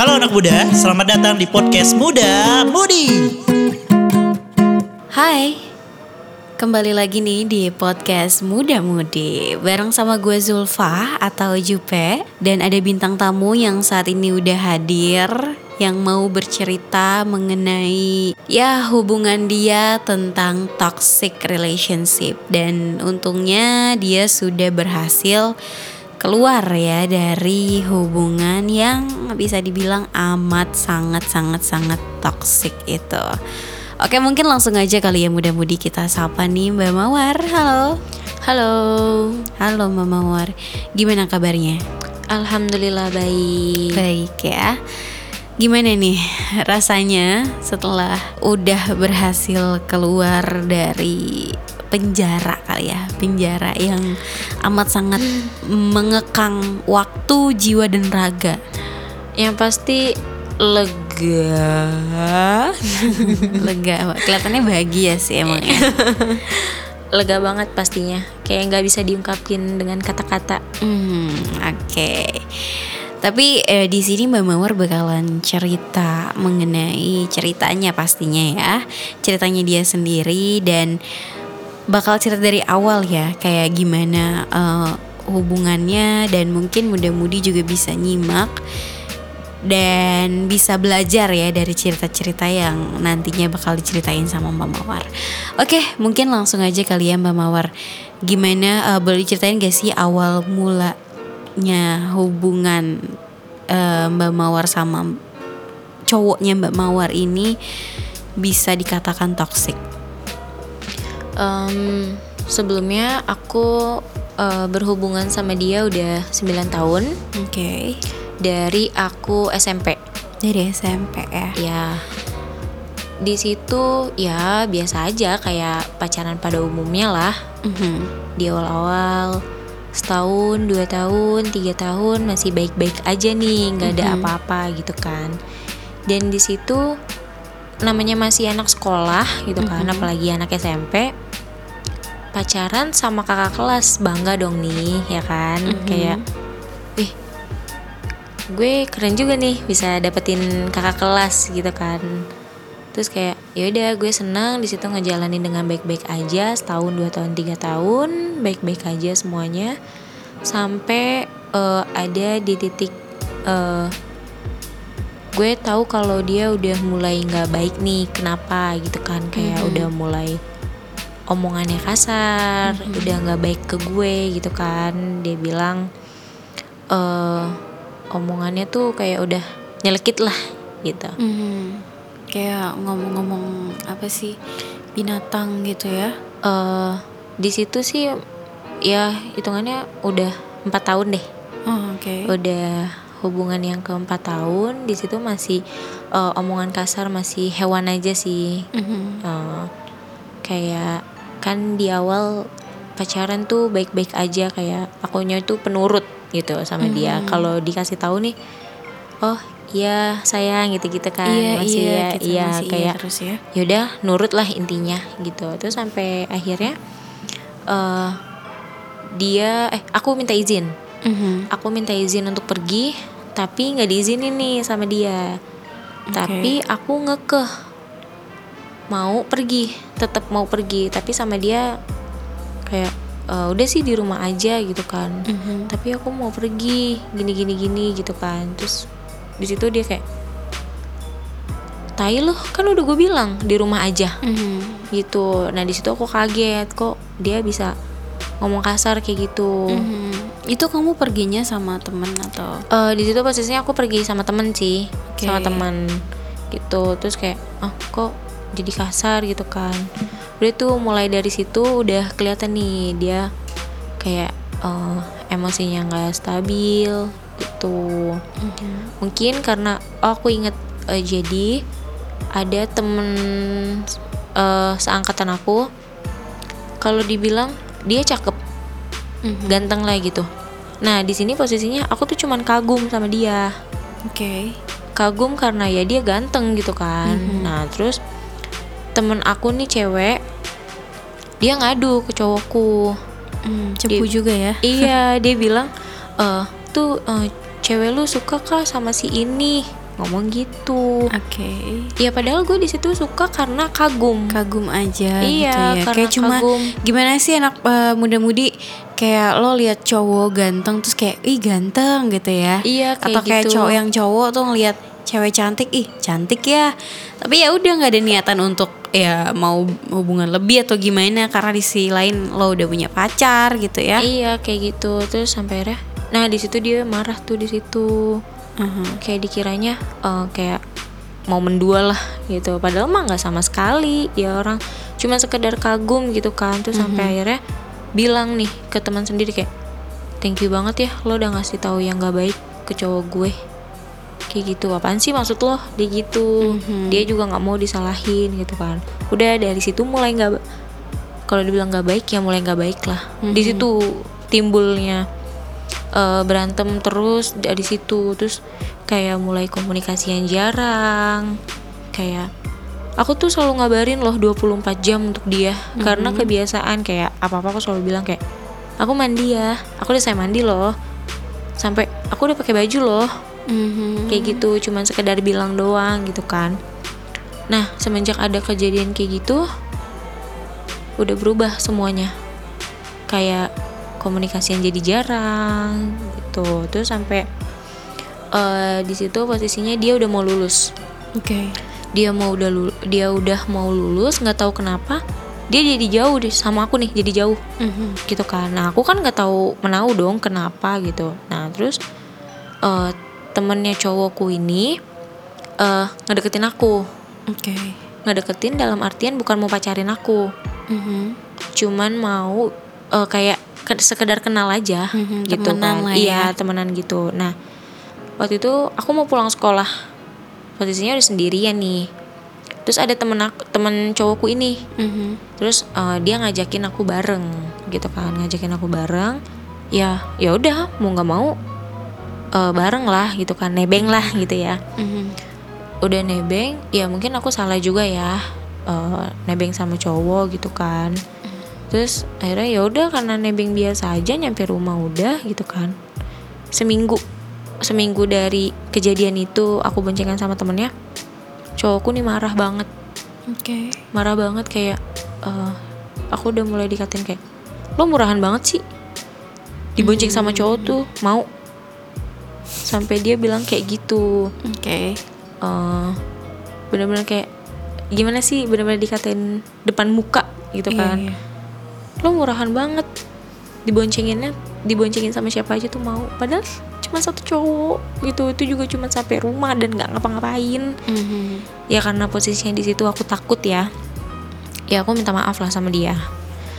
Halo anak muda, selamat datang di podcast Muda Mudi. Hai, kembali lagi nih di podcast Muda Mudi Bareng sama gue Zulfa atau Jupe Dan ada bintang tamu yang saat ini udah hadir Yang mau bercerita mengenai ya hubungan dia tentang toxic relationship Dan untungnya dia sudah berhasil keluar ya dari hubungan yang bisa dibilang amat sangat sangat sangat toxic itu. Oke mungkin langsung aja kali ya mudah-mudi kita sapa nih Mbak Mawar. Halo. Halo, Halo Mbak Mawar. Gimana kabarnya? alhamdulillah baik. Baik ya. Gimana nih rasanya setelah udah berhasil keluar dari penjara kali ya penjara yang amat sangat mengekang waktu jiwa dan raga Yang pasti lega. lega kelihatannya bahagia sih emang ya lega banget pastinya. Kayak nggak bisa diungkapin dengan kata-kata. Hmm, oke. Tapi eh, di sini Mbak Mawar bakalan cerita mengenai ceritanya pastinya ya, ceritanya dia sendiri dan bakal cerita dari awal ya, kayak gimana eh, hubungannya dan mungkin mudah-mudi juga bisa nyimak dan bisa belajar ya dari cerita-cerita yang nantinya bakal diceritain sama Mbak Mawar. Oke, mungkin langsung aja kali ya Mbak Mawar. Gimana eh, boleh diceritain gak sih awal mulanya hubungan eh, Mbak Mawar sama cowoknya Mbak Mawar ini bisa dikatakan toxic? Em, sebelumnya aku eh, berhubungan sama dia udah 9 tahun Oke. dari aku SMP. Dari SMP ya. Ya. Di situ ya biasa aja kayak pacaran pada umumnya lah. Mhm. di awal-awal setahun dua tahun tiga tahun masih baik-baik aja nih nggak ada Mhm. apa-apa gitu kan dan di situ namanya masih anak sekolah gitu kan Mhm. apalagi anak SMP pacaran sama kakak kelas. Bangga dong nih ya kan? Mhm. kayak wih gue keren juga nih bisa dapetin kakak kelas gitu kan. Terus kayak ya udah gue senang di situ ngejalanin dengan baik-baik aja setahun dua tahun tiga tahun baik-baik aja semuanya. Sampai eh, ada di titik eh, gue tahu kalau dia udah mulai nggak baik nih kenapa? Gitu kan kayak Mhm. udah mulai omongannya kasar udah nggak baik ke gue gitu kan dia bilang eh omongannya tuh kayak udah nyelekit lah gitu Mhm. Kayak ngomong-ngomong apa sih binatang gitu ya? eh di situ sih ya hitungannya udah empat tahun deh Oh, oke. udah hubungan yang keempat tahun di situ masih eh, omongan kasar masih hewan aja sih Mhm. Eh, kayak kan di awal pacaran tuh baik-baik aja kayak akunya tuh penurut gitu sama dia Hmm. kalau dikasih tahu nih oh iya sayang gitu-gitu kan iya masih iya ya gitu, iya masih iya kayak terus ya. yaudah nurut lah intinya gitu terus sampai akhirnya eh dia eh aku minta izin Mhm. aku minta izin untuk pergi tapi nggak diizinin nih sama dia tapi aku ngekeh mau pergi tetap mau pergi tapi sama dia kayak "Eh, udah sih di rumah aja gitu kan Mhm. tapi aku mau pergi gini gini gini gitu kan terus di situ dia kayak tai loh kan udah gue bilang di rumah aja Mhm. gitu nah di situ aku kaget kok dia bisa ngomong kasar kayak gitu Mhm. Itu kamu perginya sama temen atau? Eh, di situ posisinya aku pergi sama temen sih Oke. sama teman gitu terus kayak ah kok jadi kasar gitu kan udah tuh mulai dari situ udah kelihatan nih dia kayak eh, emosinya nggak stabil gitu mungkin karena oh, aku inget eh, jadi ada temen eh, seangkatan aku kalau dibilang dia cakep Mhm. ganteng lah gitu nah di sini posisinya aku tuh cuman kagum sama dia Oke. kagum karena ya dia ganteng gitu kan Mhm. nah terus temen aku nih cewek dia ngadu ke cowokku Hmm, cepu juga ya. iya dia bilang eh tuh eh, cewek lu suka kah sama si ini ngomong gitu Oke. ya padahal gue di situ suka karena kagum Kagum aja Iya, gitu ya. karena Kayak cuma kagum. gimana sih anak eh, muda-mudi kayak lo lihat cowok ganteng terus kayak ih ganteng gitu ya. Iya, kayak Atau kayak gitu. cowok yang cowok tuh ngelihat cewek cantik ih cantik ya. Tapi ya udah nggak ada niatan untuk ya mau hubungan lebih atau gimana karena di sisi lain lo udah punya pacar gitu ya. iya kayak gitu. Terus sampai akhirnya nah di situ dia marah tuh di situ. Mhm. kayak dikiranya eh, kayak mau mendual lah gitu. Padahal mah nggak sama sekali. Ya orang cuma sekedar kagum gitu kan. Terus sampai akhirnya bilang nih ke teman sendiri kayak thank you banget ya lo udah ngasih tahu yang nggak baik ke cowok gue kayak gitu apaan sih maksud lo? Dia gitu. Dia juga nggak mau disalahin gitu kan. Udah dari situ mulai nggak kalau dibilang nggak baik ya mulai nggak baik lah. Di situ timbulnya eh, berantem terus dari situ. Terus kayak mulai komunikasi yang jarang. Kayak aku tuh selalu ngabarin loh 24 jam untuk dia. Karena kebiasaan kayak apa-apa aku selalu bilang kayak aku mandi ya. Aku udah saya mandi loh. Sampai aku udah pakai baju loh Mhm. kayak gitu cuman sekedar bilang doang gitu kan. Nah semenjak ada kejadian kayak gitu udah berubah semuanya. Kayak komunikasi yang jadi jarang gitu. Terus sampai eh, di situ posisinya dia udah mau lulus. Oke. dia mau udah lulu- dia udah mau lulus nggak tahu kenapa dia jadi jauh deh sama aku nih jadi jauh. Mhm. gitu kan. Nah aku kan nggak tahu menau dong kenapa gitu. Nah terus eh temennya cowokku ini eh ngedeketin aku. Oke. ngedeketin dalam artian bukan mau pacarin aku. Mhm. cuman mau eh, kayak ke- sekedar kenal aja Mhm, gitu temenan kan. lah iya ya. temenan gitu. Nah waktu itu aku mau pulang sekolah. Posisinya udah sendirian nih. Terus ada temen aku temen cowokku ini. Mhm. terus eh, dia ngajakin aku bareng gitu kan. Ngajakin aku bareng. Ya ya udah mau nggak mau eh, bareng lah gitu kan nebeng lah gitu ya. Mhm. udah nebeng ya mungkin aku salah juga ya eh, nebeng sama cowok gitu kan. Terus akhirnya ya udah karena nebeng biasa aja nyampe rumah udah gitu kan. Seminggu seminggu dari kejadian itu aku boncengan sama temennya cowokku nih marah banget. Oke. marah banget kayak eh, aku udah mulai dikatain kayak lo murahan banget sih. Dibonceng sama cowok tuh mau sampai dia bilang kayak gitu. Oke. eh bener-bener kayak gimana sih bener-bener dikatain depan muka gitu Iya, kan? iya. lo murahan banget. Diboncenginnya diboncengin sama siapa aja tuh mau. Padahal cuma satu cowok gitu. Itu juga cuma sampai rumah dan nggak ngapa-ngapain. Mhm. ya karena posisinya di situ aku takut ya. Ya aku minta maaf lah sama dia.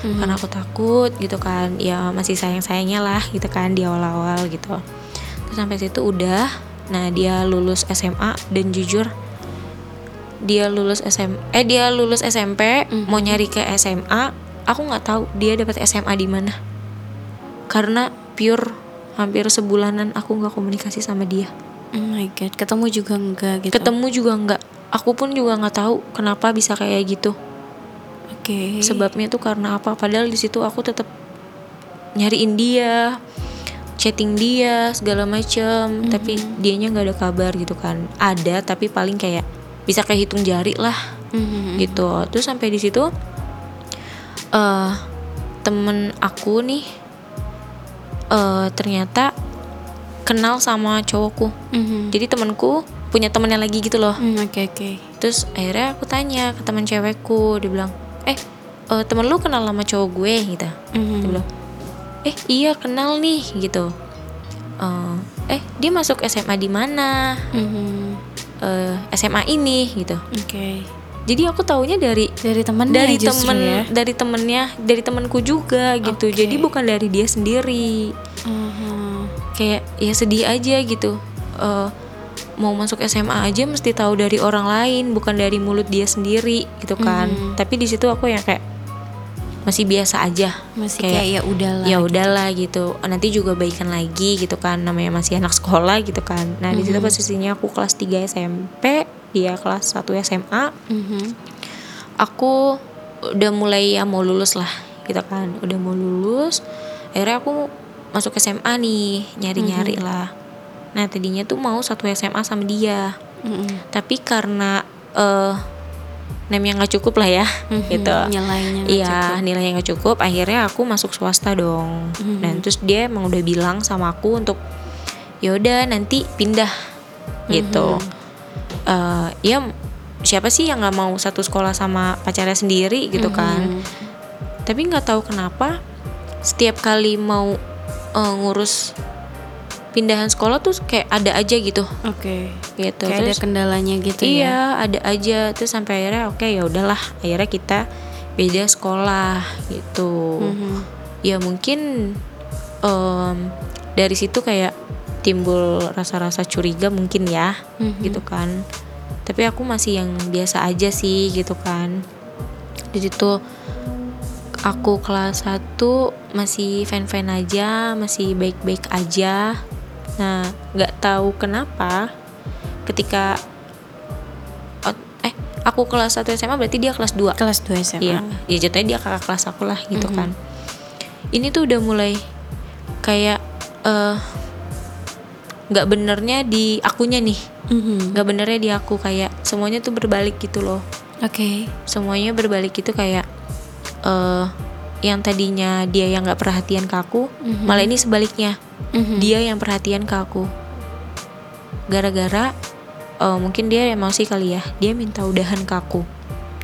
Mhm. karena aku takut gitu kan. Ya masih sayang sayangnya lah gitu kan di awal-awal gitu sampai situ udah. Nah dia lulus SMA dan jujur dia lulus SM eh dia lulus SMP mau nyari ke SMA aku nggak tahu dia dapat SMA di mana. Karena pure hampir sebulanan aku nggak komunikasi sama dia. Oh my god, ketemu juga enggak gitu. ketemu juga nggak. Aku pun juga nggak tahu kenapa bisa kayak gitu. Oke. sebabnya tuh karena apa? Padahal di situ aku tetap nyariin dia chatting dia segala macem tapi dianya nggak ada kabar gitu kan ada tapi paling kayak bisa kayak hitung jari lah Mhm. gitu terus sampai di situ eh temen aku nih eh ternyata kenal sama cowokku Mhm. jadi temenku punya temennya lagi gitu loh Hmm, Oke oke. Terus akhirnya aku tanya ke teman cewekku, dia bilang, eh eh, temen lu kenal sama cowok gue gitu. Mhm. Dia bilang, eh iya kenal nih gitu. Eh, eh dia masuk SMA di mana? Mhm. Eh, SMA ini gitu. Oke. Jadi aku taunya dari Dari temennya dari temen ya. dari temennya dari temenku juga gitu. Oke. Jadi bukan dari dia sendiri. Mhm. Kayak ya sedih aja gitu. Eh, mau masuk SMA aja mesti tahu dari orang lain bukan dari mulut dia sendiri gitu kan Mhm. tapi di situ aku yang kayak masih biasa aja. Masih kayak, ya udahlah. ya udahlah gitu. Nanti juga baikan lagi gitu kan. Namanya masih anak sekolah gitu kan. Nah di situ posisinya aku kelas 3 SMP dia kelas 1 SMA Mhm. aku udah mulai ya mau lulus lah gitu kan. Udah mau lulus akhirnya aku masuk SMA nih nyari-nyari lah. Nah tadinya tuh mau satu SMA sama dia. Mm-mm. tapi karena eh nemnya nggak cukup lah ya Mhm, gitu nilainya iya nilainya nggak cukup akhirnya aku masuk swasta dong Mhm. dan terus dia emang udah bilang sama aku untuk yaudah nanti pindah gitu Mhm. Eh, ya siapa sih yang nggak mau satu sekolah sama pacarnya sendiri gitu kan Mhm. tapi nggak tahu kenapa setiap kali mau eh, ngurus pindahan sekolah tuh kayak ada aja gitu Oke. gitu Kayak ada terus kendalanya gitu ya. iya ada aja terus sampai akhirnya oke ya udahlah akhirnya kita beda sekolah gitu Mhm. ya mungkin em, dari situ kayak timbul rasa-rasa curiga mungkin ya Mhm. gitu kan tapi aku masih yang biasa aja sih gitu kan di situ aku kelas 1 masih fan-fan aja masih baik-baik aja nah nggak tahu kenapa ketika eh aku kelas 1 SMA berarti dia kelas 2 Kelas 2 SMA. Iya, ya jatuhnya dia kakak kelas aku lah gitu Mhm. kan. Ini tuh udah mulai kayak eh nggak benernya di akunya nih, Mhm. nggak benernya di aku kayak semuanya tuh berbalik gitu loh. Oke. Semuanya berbalik gitu kayak eh yang tadinya dia yang nggak perhatian ke aku, Mhm. malah ini sebaliknya Mhm. dia yang perhatian ke aku. Gara-gara eh, mungkin dia emosi kali ya, dia minta udahan ke aku.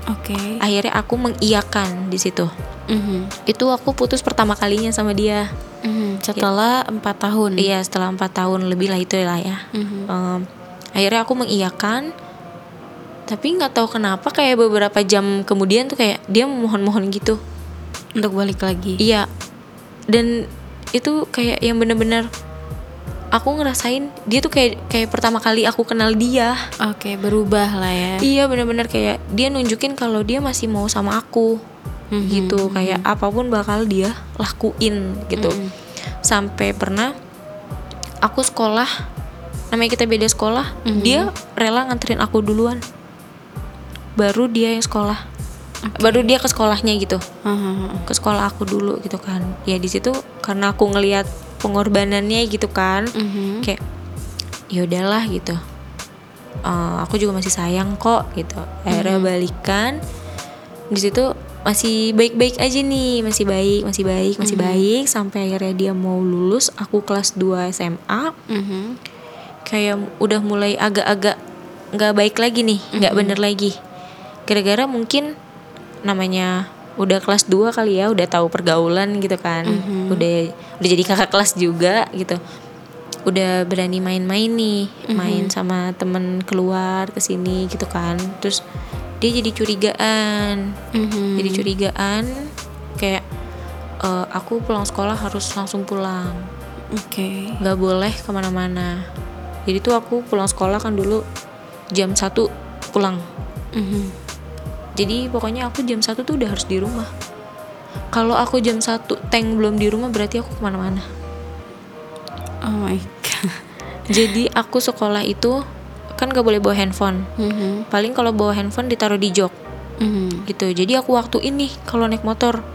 Oke. Akhirnya aku mengiyakan di situ. Mhm. itu aku putus pertama kalinya sama dia Mhm. Setelah empat tahun. iya setelah empat tahun lebih lah itu lah ya Mhm. Em, akhirnya aku mengiyakan tapi nggak tahu kenapa kayak beberapa jam kemudian tuh kayak dia memohon-mohon gitu Untuk balik lagi. iya dan itu kayak yang bener-bener aku ngerasain dia tuh kayak kayak pertama kali aku kenal dia Oke, berubah lah ya. iya bener-bener kayak dia nunjukin kalau dia masih mau sama aku Mhm. gitu kayak apa pun bakal dia lakuin gitu Mhm. sampai pernah aku sekolah namanya kita beda sekolah Mhm. dia rela nganterin aku duluan baru dia yang sekolah baru dia ke sekolahnya gitu. Mhm. ke sekolah aku dulu gitu kan. Ya di situ karena aku ngelihat pengorbanannya gitu kan Mhm. kayak ya udahlah gitu. Eh, aku juga masih sayang kok gitu. Akhirnya balikan. Di situ masih baik-baik aja nih masih baik masih baik masih baik. Sampai akhirnya dia mau lulus aku kelas 2 SMA kayak udah mulai agak-agak nggak baik lagi nih nggak bener lagi. Gara-gara mungkin namanya udah kelas 2 kali ya udah tahu pergaulan gitu kan Mhm. udah udah jadi kakak kelas juga gitu udah berani main-main nih main sama temen keluar ke sini gitu kan terus dia jadi curigaan Mhm. jadi curigaan kayak eh, aku pulang sekolah harus langsung pulang Oke. nggak boleh ke mana-mana jadi tuh aku pulang sekolah kan dulu jam 1 pulang Mhm. Jadi pokoknya aku jam 1 tuh udah harus di rumah kalau aku jam 1 tank belum di rumah berarti aku ke mana-mana Oh my god. jadi aku sekolah itu kan gak boleh bawa handphone Mhm. paling kalau bawa handphone ditaruh di jok Mhm. gitu jadi aku waktu ini kalau naik motor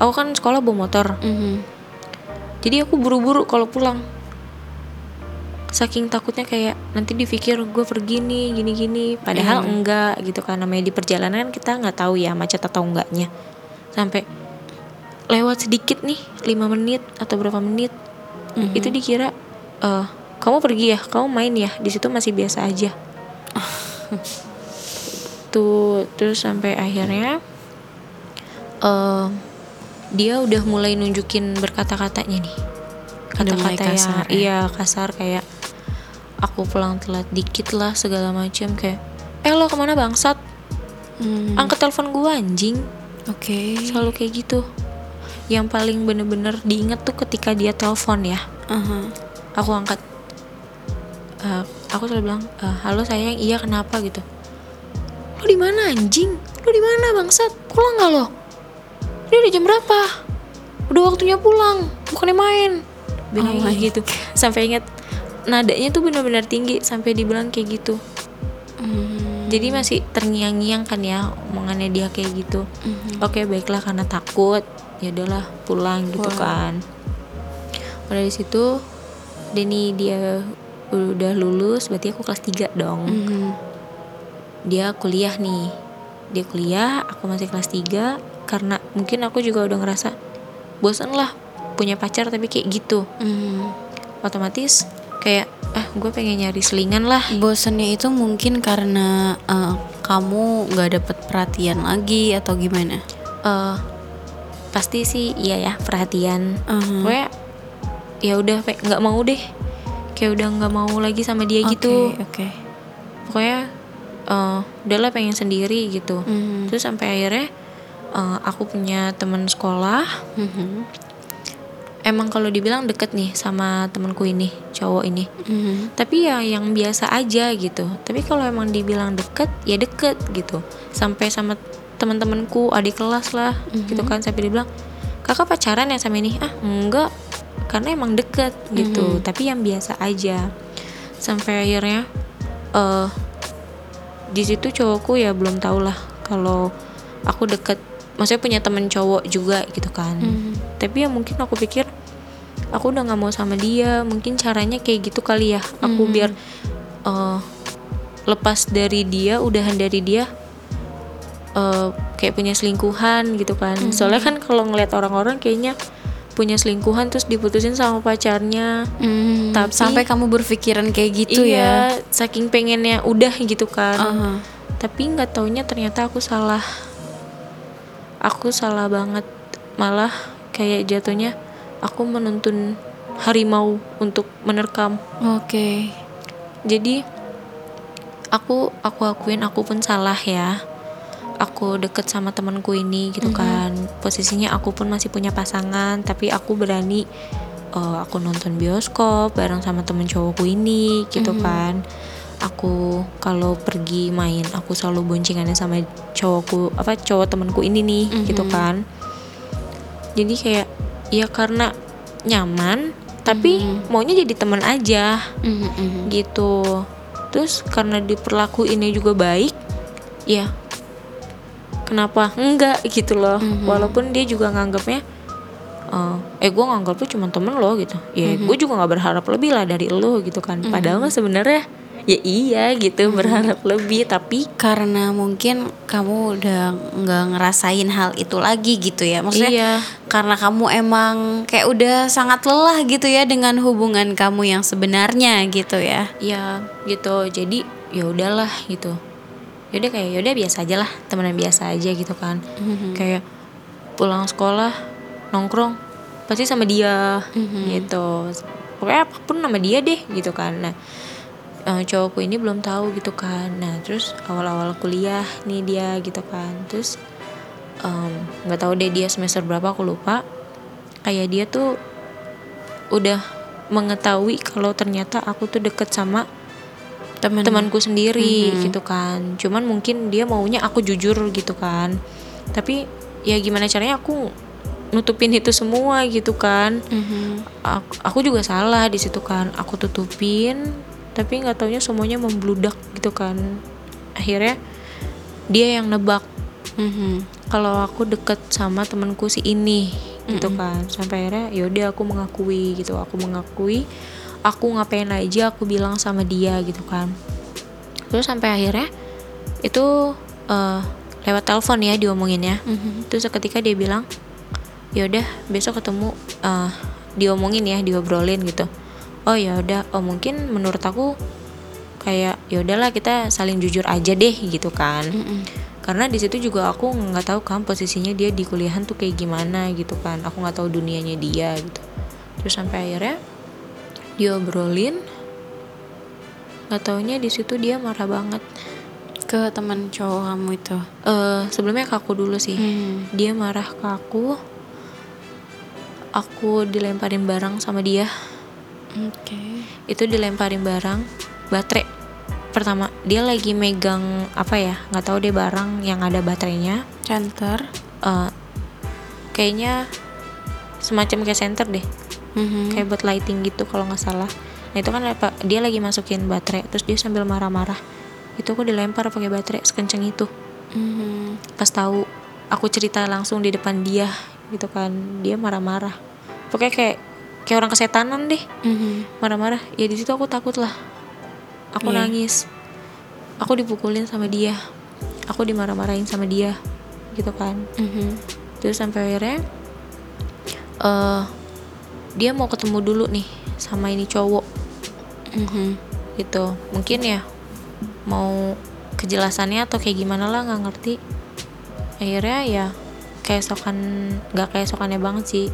aku kan sekolah bawa motor Mhm. jadi aku buru-buru kalau pulang saking takutnya kayak nanti dipikir gue pergi nih gini-gini. Padahal Iya. enggak gitu kan. Namanya di perjalanan kita nggak tahu ya macet atau enggaknya. Sampai lewat sedikit nih lima menit atau berapa menit Mhm. itu dikira eh kamu pergi ya? Kamu main ya? Di situ masih biasa aja. Tuh terus sampai akhirnya eh dia udah mulai nunjukin berkata-katanya nih. Kata-kata yang kasar ya? iya kasar kayak aku pulang telat dikit lah segala macam kayak eh lo ke mana bangsat? Mhm. angkat telepon gua anjing. Oke. selalu kayak gitu. Yang paling bener-bener diinget tuh ketika dia telepon ya. Aha. aku angkat Eh, aku selalu bilang "Eh, halo sayang iya kenapa? gitu. Lo di mana anjing? Lo di mana bangsat? Pulang nggak lo? Ini udah jam berapa? Udah waktunya pulang bukannya main. Bilang Oh gitu. Sampai inget nadanya tuh benar-benar tinggi sampai dibilang kayak gitu Mhm. jadi masih terngiang-ngiang kan ya omongannya dia kayak gitu Mhm. oke baiklah karena takut ya udahlah pulang gitu kan udah di situ Denny dia udah lulus berarti aku kelas 3 dong Mhm. dia kuliah nih dia kuliah aku masih kelas 3 karena mungkin aku juga udah ngerasa bosan lah punya pacar tapi kayak gitu Mhm. otomatis kayak ah gue pengen nyari selingan lah Bosannya itu mungkin karena eh, kamu nggak dapet perhatian lagi atau gimana? eh pasti sih iya ya perhatian Mhm. gue ya udah nggak mau deh kayak udah nggak mau lagi sama dia gitu Oke, Oke. pokoknya eh udahlah pengen sendiri gitu Mhm. terus sampai akhirnya eh, aku punya teman sekolah Mhm. Emang kalau dibilang deket nih sama temanku ini cowok ini. Mhm. tapi ya yang biasa aja gitu. Tapi kalau emang dibilang deket ya deket gitu. Sampai sama teman-temanku adik kelas lah gitu kan. Sampai dibilang kakak pacaran ya sama ini? Ah enggak. Karena emang deket gitu. Tapi yang biasa aja. Sampai akhirnya eh di situ cowokku ya belum tau lah kalau aku deket. Maksudnya punya temen cowok juga gitu kan. Mhm. Tapi ya mungkin aku pikir aku udah nggak mau sama dia. Mungkin caranya kayak gitu kali ya. Aku biar eh, lepas dari dia udahan dari dia eh, kayak punya selingkuhan gitu kan. Soalnya kan kalau ngeliat orang-orang kayaknya punya selingkuhan terus diputusin sama pacarnya. Mhm. Tapi- sampai kamu berpikiran kayak gitu ya. iya saking pengennya udah gitu kan. Aha. tapi nggak taunya ternyata aku salah. Aku salah banget. Malah kayak jatuhnya aku menuntun harimau untuk menerkam. Oke. jadi aku aku akuin aku pun salah ya. Aku deket sama temanku ini gitu kan. Posisinya aku pun masih punya pasangan tapi aku berani eh, aku nonton bioskop bareng sama temen cowokku ini gitu kan. Aku kalau pergi main aku selalu boncengannya sama cowokku apa cowok temanku ini nih gitu kan jadi kayak ya karena nyaman tapi maunya jadi teman aja. Mhm, mhm. gitu. Terus karena diperlakuinnya juga baik ya kenapa enggak gitu loh. Walaupun dia juga nganggapnya eh, eh gue nganggap lu cuma temen lo gitu. Ya gue juga nggak berharap lebih lah dari lo gitu kan. Padahal mah sebenarnya ya iya gitu berharap lebih. Tapi Karena mungkin kamu udah nggak ngerasain hal itu lagi gitu ya. Maksudnya iya. karena kamu emang kayak udah sangat lelah gitu ya dengan hubungan kamu yang sebenarnya gitu ya. ya gitu. Jadi ya udahlah gitu. Yaudah kayak yaudah biasa aja lah temenan biasa aja gitu kan. Kayak pulang sekolah nongkrong pasti sama dia gitu. Pokoknya apa pun nama dia deh gitu kan. Nah eh, cowokku ini belum tahu gitu kan. Nah terus awal-awal kuliah nih dia gitu kan. Terus nggak tahu deh dia semester berapa aku lupa. Kayak dia tuh udah mengetahui kalau ternyata aku tuh deket sama Temen. temanku sendiri gitu kan. Cuman mungkin dia maunya aku jujur gitu kan. Tapi ya gimana caranya aku nutupin itu semua gitu kan. Mhm. aku, aku juga salah di situ kan. Aku tutupin tapi nggak taunya semuanya membludak gitu kan. Akhirnya dia yang nebak. Mhm. kalau aku deket sama temanku si ini gitu kan. Sampai akhirnya yaudah aku mengakui gitu. Aku mengakui aku ngapain aja aku bilang sama dia gitu kan. Terus sampai akhirnya itu eh, lewat telepon ya diomongin ya Mhm. terus seketika dia bilang yaudah besok ketemu eh, diomongin ya diobrolin gitu oh ya udah. Oh mungkin menurut aku kayak ya udahlah kita saling jujur aja deh gitu kan. Mhm. karena di situ juga aku nggak tahu kan posisinya dia di kuliahan tuh kayak gimana gitu kan. Aku nggak tahu dunianya dia gitu. Terus sampai akhirnya diobrolin nggak taunya di situ dia marah banget. Ke teman cowok kamu itu. eh sebelumnya ke aku dulu sih. Mhm. dia marah ke aku aku dilemparin barang sama dia Oke. itu dilemparin barang baterai pertama dia lagi megang apa ya nggak tahu deh barang yang ada baterainya Center. eh kayaknya semacam kayak center deh Mhm. kayak buat lighting gitu kalau nggak salah nah itu kan dia lagi masukin baterai terus dia sambil marah-marah itu aku dilempar pakai baterai sekenceng itu Mhm. pas tahu aku cerita langsung di depan dia gitu kan dia marah-marah pokoknya kayak kayak orang kesetanan deh. Mhm. marah-marah. Ya di situ aku takut lah aku Iya. nangis. Aku dipukulin sama dia. Aku dimarah-marahin sama dia. Gitu kan. Mhm. terus sampai akhirnya eh dia mau ketemu dulu nih sama ini cowok. Mhm. gitu. Mungkin ya mau kejelasannya atau kayak gimana lah nggak ngerti. Akhirnya ya keesokan nggak keesokannya banget sih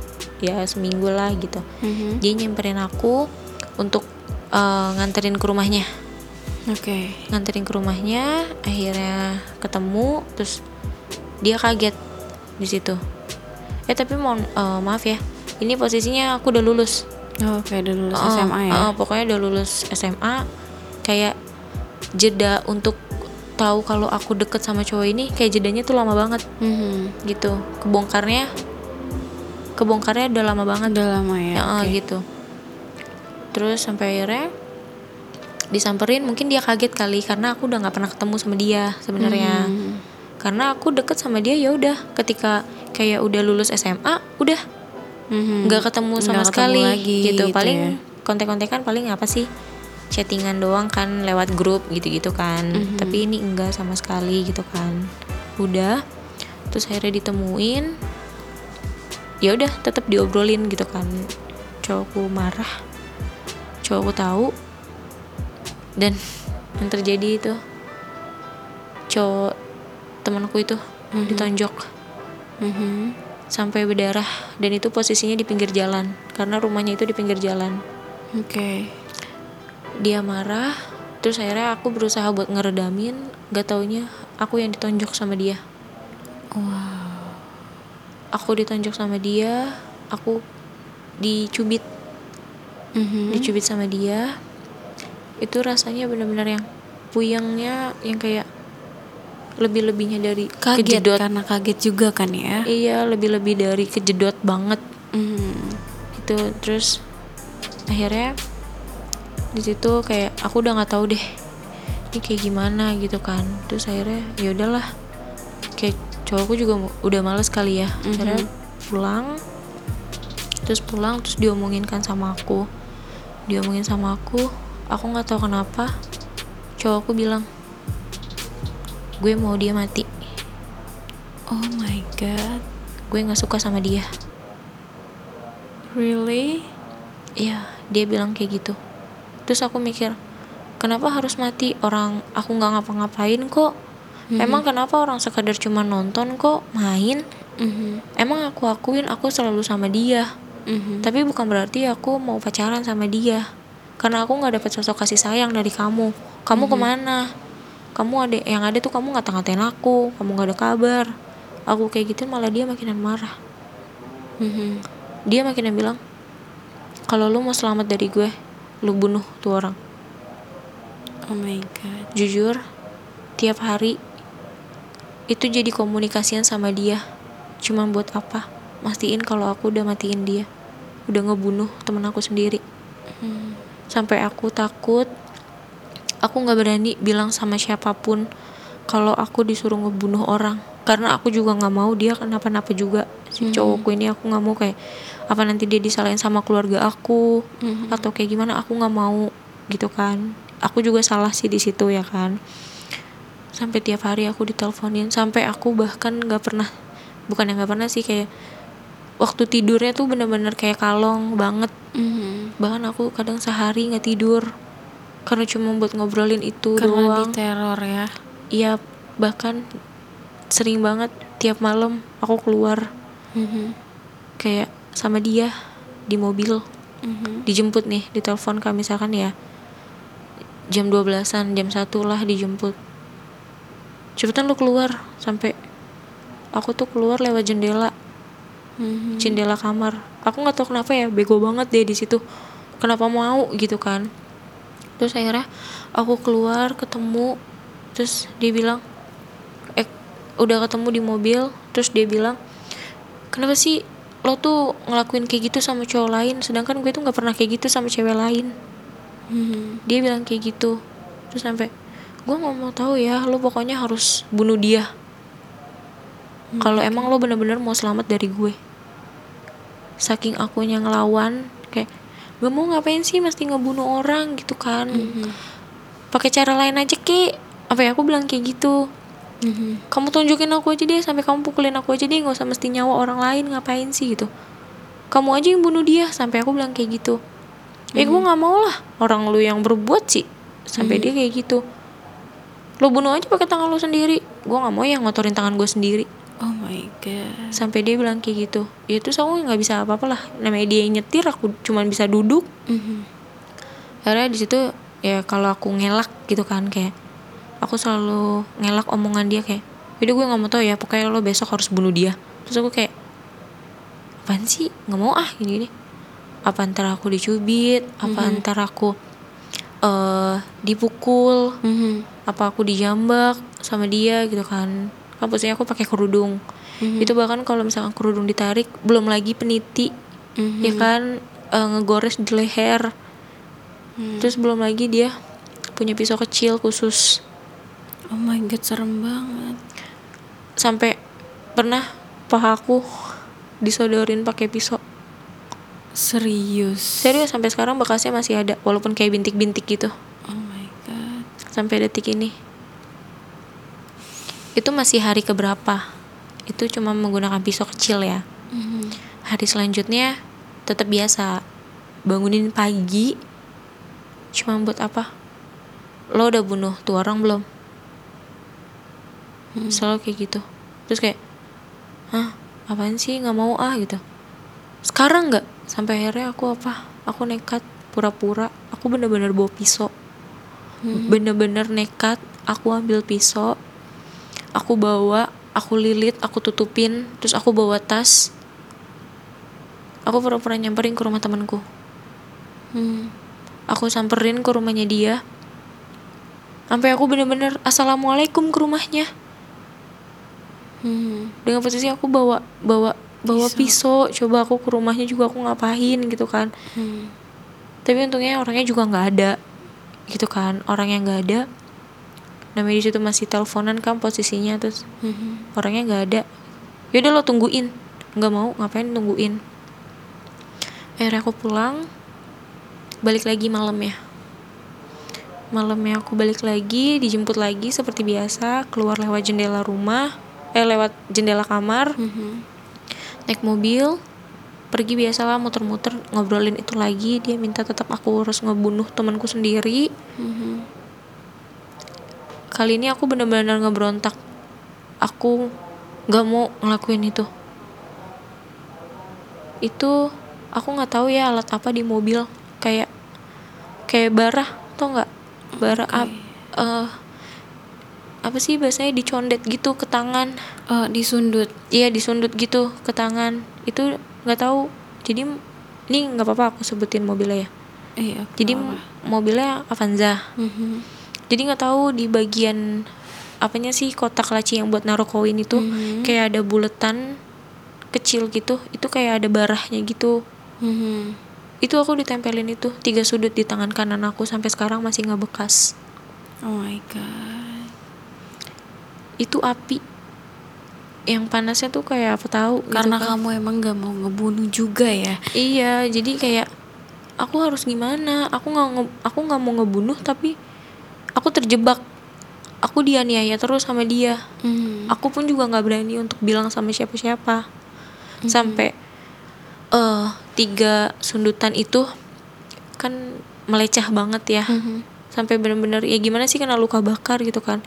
ya seminggu lah gitu Mhm. dia nyamperin aku untuk eh, nganterin ke rumahnya Oke. nganterin ke rumahnya akhirnya ketemu terus dia kaget di situ eh tapi mohon eh, maaf ya ini posisinya aku udah lulus Oh, Oke, udah lulus Oh, SMA ya. oh, pokoknya udah lulus SMA kayak jeda untuk tahu kalau aku deket sama cowok ini kayak jedanya tuh lama banget Mhm. gitu kebongkarnya kebongkarnya udah lama banget Udah lama ya. Ya, oke. gitu terus sampai akhirnya disamperin mungkin dia kaget kali karena aku udah nggak pernah ketemu sama dia sebenarnya Mhm. karena aku deket sama dia ya udah ketika kayak udah lulus SMA udah Mhm. nggak ketemu sama ketemu sekali lagi gitu, gitu paling ya. kontek-kontekan paling apa sih chattingan doang kan lewat grup gitu-gitu kan Mhm. tapi ini enggak sama sekali gitu kan udah terus akhirnya ditemuin ya udah tetap diobrolin gitu kan cowokku marah cowokku tahu dan yang terjadi itu cowok temanku itu Mhm. ditonjok Mhm. sampai berdarah dan itu posisinya di pinggir jalan karena rumahnya itu di pinggir jalan Oke. dia marah terus akhirnya aku berusaha buat ngeredamin gak taunya aku yang ditonjok sama dia Wow. Aku ditonjok sama dia aku dicubit Mhm. dicubit sama dia itu rasanya benar-benar yang puyengnya yang kayak lebih-lebihnya dari Kaget kejedot karena kaget juga kan ya. iya lebih-lebih dari kejedot banget Mhm. gitu terus akhirnya di situ kayak aku udah nggak tahu deh ini kayak gimana gitu kan terus akhirnya ya udahlah cowokku juga udah males kali ya akhirnya pulang terus pulang terus diomongin kan sama aku diomongin sama aku aku nggak tahu kenapa cowokku bilang gue mau dia mati Oh my god. gue nggak suka sama dia Really? Iya, dia bilang kayak gitu. Terus aku mikir, kenapa harus mati orang aku nggak ngapa-ngapain kok? Emang kenapa orang sekadar cuma nonton kok, main? Mhm. Emang aku akuin aku selalu sama dia. Mhm. Tapi bukan berarti aku mau pacaran sama dia. Karena aku nggak dapet sosok kasih sayang dari kamu. Kamu ke mana? Kamu ada yang ada tuh kamu ngata-ngatain aku. Kamu nggak ada kabar. Aku kayak gitu malah dia makinan marah. Mhm. Dia makinan bilang, kalau lu mau selamat dari gue, lu bunuh tuh orang. Oh my god. Jujur, tiap hari itu jadi komunikasian sama dia. Cuman buat apa? Mastiin kalau aku udah matiin dia. Udah ngebunuh temen aku sendiri. Sampai aku takut. Aku nggak berani bilang sama siapa pun kalau aku disuruh ngebunuh orang. Karena aku juga nggak mau dia kenapa-napa juga. Si cowokku ini aku nggak mau kayak apa nanti dia disalahin sama keluarga aku Mhm. atau kayak gimana aku nggak mau gitu kan aku juga salah sih di situ ya kan sampai tiap hari aku diteleponin sampai aku bahkan nggak pernah bukan yang nggak pernah sih kayak waktu tidurnya tuh bener-bener kayak kalong banget Mhm. bahkan aku kadang sehari nggak tidur karena cuma buat ngobrolin itu Karena doang diteror ya. iya bahkan sering banget tiap malam aku keluar Mhm. kayak sama dia di mobil Mhm. dijemput nih ditelepon kak misalkan ya jam 12-an jam 1 lah dijemput cepetan lu keluar sampai aku tuh keluar lewat jendela. Mhm. jendela kamar. Aku nggak tahu kenapa ya bego banget deh di situ. Kenapa mau gitu kan. Terus akhirnya aku keluar ketemu terus dia bilang eh udah ketemu di mobil. Terus dia bilang kenapa sih lo tuh ngelakuin kayak gitu sama cowok lain sedangkan gue tuh nggak pernah kayak gitu sama cewek lain? Mhm. dia bilang kayak gitu. Terus sampai gue nggak mau tahu ya lo pokoknya harus bunuh dia. Kalau emang lo bener-bener mau selamat dari gue. Saking akunya ngelawan kayak gak mau ngapain sih mesti ngebunuh orang? gitu kan. Mhm. pakai cara lain aja ki. Apa ya aku bilang kayak gitu. Mhm. kamu tunjukin aku aja deh sampai kamu pukulin aku aja deh nggak usah mesti nyawa orang lain ngapain sih? gitu. Kamu aja yang bunuh dia sampai aku bilang kayak gitu. Eh gue nggak mau lah orang lu yang berbuat sih sampai dia kayak gitu lo bunuh aja pakai tangan lo sendiri. Gue nggak mau yang ngotorin tangan gue sendiri. Oh my god. sampai dia bilang kayak gitu. Ya terus aku nggak bisa apa-apa lah. Namanya dia yang nyetir aku cuman bisa duduk. Mhm. akhirnya di situ ya kalau aku ngelak gitu kan kayak aku selalu ngelak omongan dia kayak jadi gue nggak mau tau ya pokoknya lo besok harus bunuh dia. Terus aku kayak apaan sih? Nggak mau ah gini gini apa antara aku dicubit? Apa antara aku eh dipukul Mhm. apa aku dijambak sama dia gitu kan. Kan posisinya aku pakai kerudung. Itu bahkan kalau misalkan kerudung ditarik belum lagi peniti Mhm. ya kan? Eh, ngegores di leher. Terus belum lagi dia punya pisau kecil khusus. Oh my god, serem banget. sampai pernah pahaku disodorin pakai pisau Serius. serius sampai sekarang bekasnya masih ada walaupun kayak bintik-bintik gitu. Oh my god. sampai detik ini. Itu masih hari keberapa? Itu cuma menggunakan pisau kecil ya. Mhm. hari selanjutnya tetap biasa. Bangunin pagi. Cuma buat apa? Lo udah bunuh tuh orang belum? Selalu kayak gitu. Terus kayak hah? Apaan sih? Nggak mau ah gitu. Sekarang nggak sampai akhirnya aku apa? Aku nekat pura-pura. Aku bener-bener bawa pisau. Bener-bener nekat aku ambil pisau. Aku bawa aku lilit aku tutupin terus aku bawa tas. Aku pura-pura nyamperin ke rumah temanku. Hmm. aku samperin ke rumahnya dia. Sampai aku bener-bener assalamualaikum ke rumahnya. Hmm. dengan posisi aku bawa bawa bawa pisau. coba aku ke rumahnya juga aku ngapain gitu kan Hmm. tapi untungnya orangnya juga nggak ada gitu kan orang yang nggak ada namanya di situ masih teleponan kan posisinya terus Mhm. orangnya nggak ada yaudah lo tungguin nggak mau ngapain tungguin akhirnya aku pulang balik lagi malamnya malamnya aku balik lagi dijemput lagi seperti biasa keluar lewat jendela rumah eh lewat jendela kamar Mhm. Naik mobil pergi biasalah muter-muter ngobrolin itu lagi. Dia minta tetap aku harus ngebunuh temanku sendiri. Mhm. kali ini aku benar-benar ngebrontak. Aku nggak mau ngelakuin itu. Itu aku nggak tahu ya alat apa di mobil. Kayak kayak bara tau nggak? Bara ap- eh, apa sih biasanya dicondet gitu ke tangan Oh, disundut. iya disundut gitu ke tangan itu nggak tahu jadi ini nggak apa-apa aku sebutin mobilnya ya Iya. jadi apa-apa. mobilnya Avanza Mhm. jadi nggak tahu di bagian apanya sih kotak laci yang buat naruh koin itu Mhm. kayak ada buletan kecil gitu itu kayak ada barahnya gitu Mhm. itu aku ditempelin itu tiga sudut di tangan kanan aku sampai sekarang masih nggak bekas Oh my god. Itu api yang panasnya tuh kayak apa tahu gitu Karena kan. kamu emang gak mau ngebunuh juga ya. iya jadi kayak aku harus gimana aku nggak aku nggak mau ngebunuh tapi aku terjebak aku dianiaya terus sama dia Mhm. aku pun juga nggak berani untuk bilang sama siapa-siapa sampai eh tiga sundutan itu kan melecah banget ya Mhm. sampai bener-bener ya gimana sih kena luka bakar gitu kan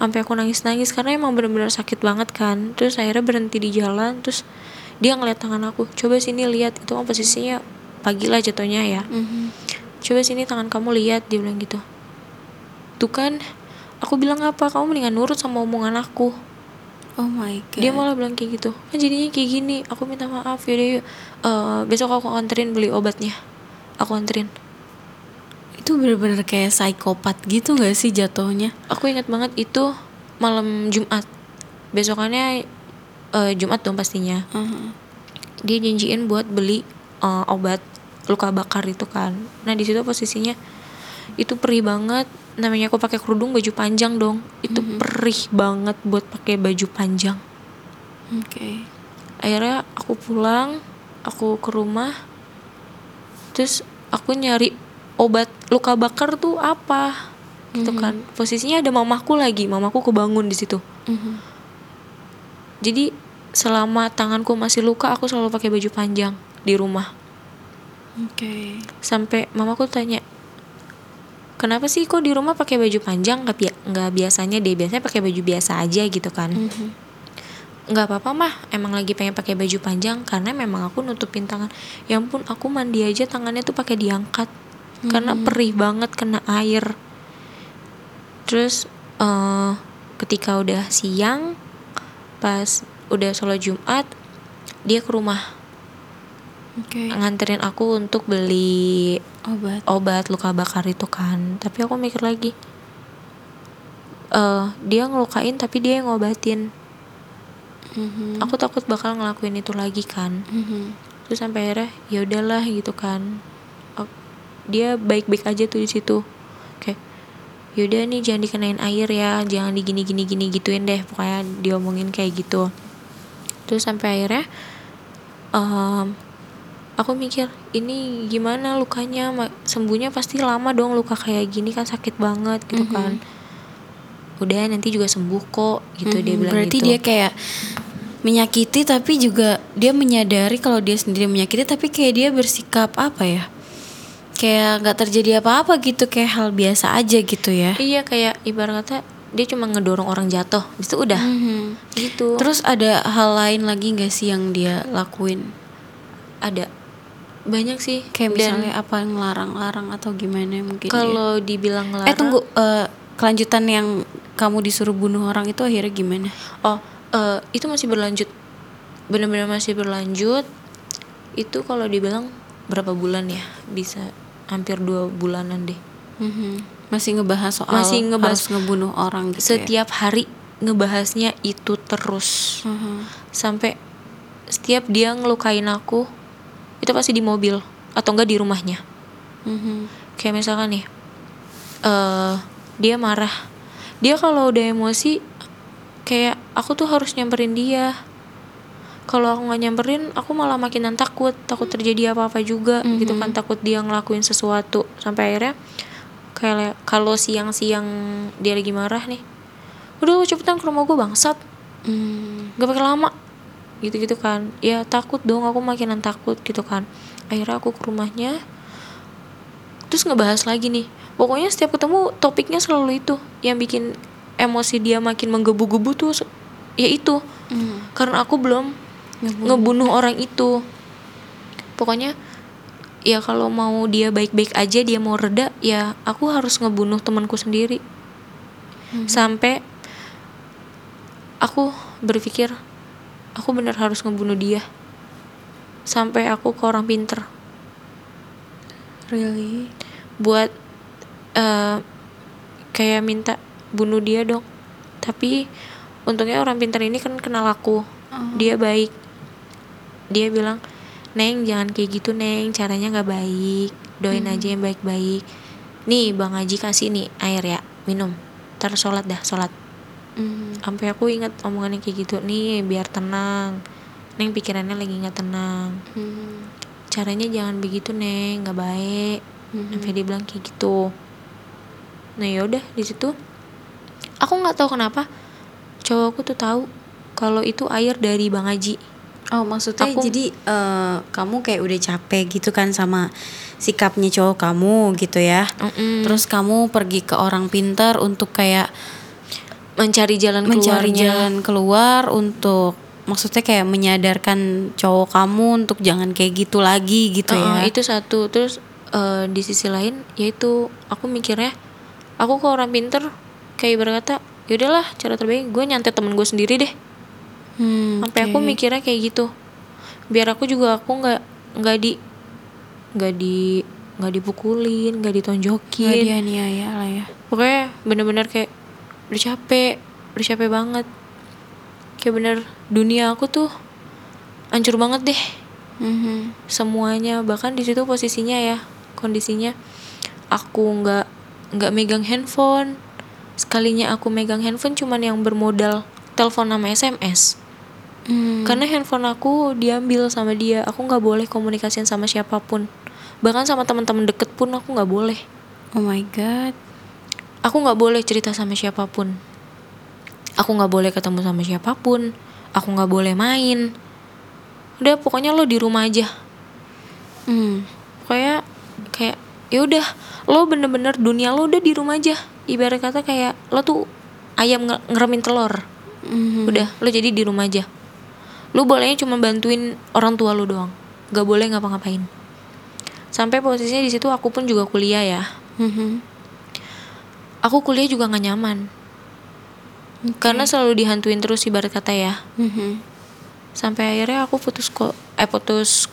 sampai aku nangis-nangis karena emang bener-bener sakit banget kan. Terus akhirnya berhenti di jalan terus dia ngeliat tangan aku. Coba sini lihat itu kan posisinya pagi lah jatuhnya ya. Mhm. coba sini tangan kamu lihat dia bilang gitu. Tuh kan aku bilang apa? Kamu mendingan nurut sama omongan aku. Oh my god. dia malah bilang kayak gitu. Kan jadinya kayak gini aku minta maaf yuk Eh, besok aku anterin beli obatnya. Aku anterin itu bener-bener kayak psikopat gitu gak sih jatuhnya? aku ingat banget itu malam Jumat. Besokannya eh, Jumat dong pastinya. Mhm. dia janjiin buat beli eh, obat luka bakar itu kan. Nah di situ posisinya itu perih banget. Namanya aku pakai kerudung baju panjang dong. Itu perih banget buat pakai baju panjang. Oke. akhirnya aku pulang aku ke rumah. Terus aku nyari obat luka bakar tuh apa? Gitu kan. Posisinya ada mamaku lagi mamaku kebangun di situ. Mhm. jadi selama tanganku masih luka aku selalu pakai baju panjang di rumah. Oke. sampai mamaku tanya kenapa sih kok di rumah pakai baju panjang? Nggak bia- nggak biasanya deh biasanya pakai baju biasa aja gitu kan. Mhm. nggak apa-apa mah. Emang lagi pengen pakai baju panjang karena memang aku nutupin tangan. Ya ampun aku mandi aja tangannya tuh pakai diangkat karena perih banget kena air terus eh, ketika udah siang pas udah sholat jumat dia ke rumah Oke. nganterin aku untuk beli Obat. obat luka bakar itu kan tapi aku mikir lagi eh dia ngelukain tapi dia yang ngobatin Mhm. aku takut bakal ngelakuin itu lagi kan Mhm. terus sampai akhirnya ya udahlah gitu kan dia baik-baik aja tuh di situ kayak yaudah nih jangan dikenain air ya jangan digini gini gini gituin deh pokoknya diomongin kayak gitu terus sampai akhirnya em, aku mikir ini gimana lukanya sembuhnya pasti lama dong luka kayak gini kan sakit banget gitu Mhm. kan udah nanti juga sembuh kok gitu dia Mhm. bilang Berarti gitu dia kayak menyakiti tapi juga dia menyadari kalau dia sendiri menyakiti tapi kayak dia bersikap apa ya? Kayak nggak terjadi apa-apa gitu kayak hal biasa aja gitu ya. Iya kayak ibarat kata dia cuma ngedorong orang jatuh, itu udah Mhm. gitu. Terus ada hal lain lagi nggak sih yang dia lakuin? ada banyak sih. Kayak Dan misalnya apa ngelarang-larang atau gimana mungkin? kalau dibilang ngelarang, eh tunggu eh, kelanjutan yang kamu disuruh bunuh orang itu akhirnya gimana? Oh, eh, itu masih berlanjut. Benar-benar masih berlanjut. Itu kalau dibilang berapa bulan ya? Bisa hampir dua bulanan deh. Mhm. Masih ngebahas soal Masih ngebahas- harus ngebunuh orang gitu ya? Setiap hari ngebahasnya itu terus. Mhm. Sampai setiap dia ngelukain aku, itu pasti di mobil atau enggak di rumahnya. Mhm. kayak misalkan nih eh dia marah dia kalau udah emosi kayak aku tuh harus nyamperin dia kalau aku nggak nyamperin aku malah makinan takut. Takut terjadi apa-apa juga gitu kan. Takut dia ngelakuin sesuatu. Sampai akhirnya kayak kalau siang-siang dia lagi marah nih udah cepetan ke rumah gue bangsat. Hmm. gak pakai lama. Gitu-gitu kan. Ya takut dong. Aku makinan takut gitu kan. Akhirnya aku ke rumahnya terus ngebahas lagi nih. Pokoknya setiap ketemu topiknya selalu itu. Yang bikin emosi dia makin menggebu-gebu tuh ya itu. Hmm. karena aku belum ngebunuh. Orang itu. Pokoknya ya kalau mau dia baik-baik aja dia mau reda ya aku harus ngebunuh temanku sendiri. Sampai aku berpikir aku benar harus ngebunuh dia. Sampai aku ke orang pinter. Really? buat eh, kayak minta bunuh dia dong. Tapi untungnya orang pintar ini kan kenal aku. Dia baik dia bilang neng jangan kayak gitu neng. Caranya nggak baik. Doain aja yang baik-baik. Nih bang Haji kasih nih air ya minum. Ntar sholat dah sholat. Hmm. sampai aku ingat omongannya kayak gitu. Nih biar tenang. Neng pikirannya lagi nggak tenang. Hmm. caranya jangan begitu neng. Nggak baik. Mhm. sampai dia bilang kayak gitu. Nah yaudah di situ aku nggak tahu kenapa cowokku tuh tahu kalau itu air dari bang Haji Oh maksudnya Aku- jadi eh, kamu kayak udah capek gitu kan sama sikapnya cowok kamu gitu ya Mm-mm. Terus kamu pergi ke orang pintar untuk kayak mencari jalan mencari keluarnya jalan keluar untuk maksudnya kayak menyadarkan cowok kamu untuk jangan kayak gitu lagi gitu Uh-uh, ya. itu satu terus eh, di sisi lain yaitu aku mikirnya aku ke orang pinter kayak berkata yaudahlah cara terbaik gue nyantet temen gue sendiri deh Hmm, sampai aku oke. mikirnya kayak gitu biar aku juga aku nggak nggak di nggak di nggak dipukulin nggak Nggak ditonjokin dianiaya lah ya. pokoknya bener-bener kayak udah capek udah capek banget kayak bener dunia aku tuh hancur banget deh Mhm. semuanya bahkan di situ posisinya ya kondisinya aku nggak nggak megang handphone sekalinya aku megang handphone cuman yang bermodal telepon sama SMS Hmm. karena handphone aku diambil sama dia. Aku nggak boleh komunikasiin sama siapa pun. Bahkan sama teman-teman deket pun aku nggak boleh. Oh my god. aku nggak boleh cerita sama siapa pun. Aku nggak boleh ketemu sama siapa pun. Aku nggak boleh main. Udah pokoknya lo di rumah aja. Hmm. kayak kayak ya udah lo bener-bener dunia lo udah di rumah aja. Ibarat kata kayak lo tuh ayam nge- ngeremin telur. Mhm. udah lo jadi di rumah aja lo bolehnya cuma bantuin orang tua lo doang gak boleh ngapa-ngapain sampai posisinya di situ aku pun juga kuliah ya Mhm. aku kuliah juga nggak nyaman karena selalu dihantuin terus ibarat kata ya Mhm. sampai akhirnya aku putus kok eh putus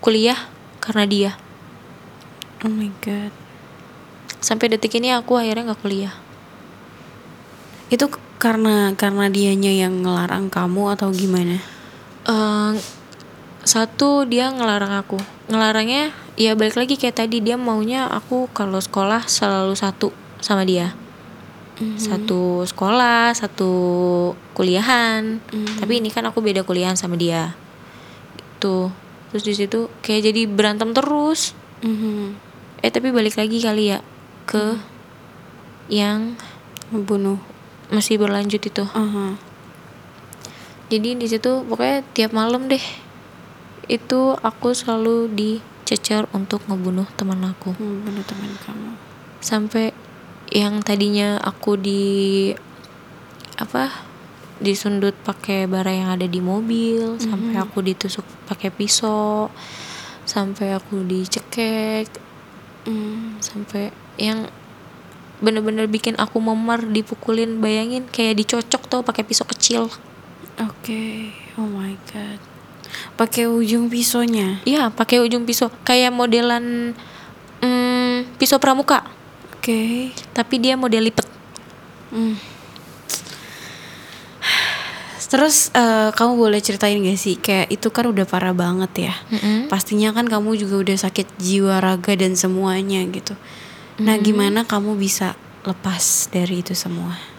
kuliah karena dia Oh my god. sampai detik ini aku akhirnya nggak kuliah Itu karena karena dianya yang ngelarang kamu atau gimana? Eh, satu dia ngelarang aku. Ngelarangnya ya balik lagi kayak tadi dia maunya aku kalau sekolah selalu satu sama dia. Satu sekolah satu kuliahan. Tapi ini kan aku beda kuliahan sama dia. Tuh terus di situ kayak jadi berantem terus. Mhm. eh tapi balik lagi kali ya ke yang Ngebunuh. masih berlanjut itu. Aha. Jadi di situ pokoknya tiap malam deh itu aku selalu dicecer untuk ngebunuh teman aku Ngebunuh teman kamu. sampai yang tadinya aku di apa disundut pakai bara yang ada di mobil sampai aku ditusuk pakai pisau sampai aku dicekek Hmm. sampai yang bener-bener bikin aku memar dipukulin bayangin kayak dicocok tuh pakai pisau kecil Oke. Oh my god. Pakai ujung pisaunya. Iya, pakai ujung pisau kayak modelan mm, pisau pramuka, Oke. tapi dia model lipet. Hmm. Terus eh, kamu boleh ceritain gak sih kayak itu kan udah parah banget ya. Mm-mm. Pastinya kan kamu juga udah sakit jiwa raga dan semuanya gitu. Nah, gimana kamu bisa lepas dari itu semua?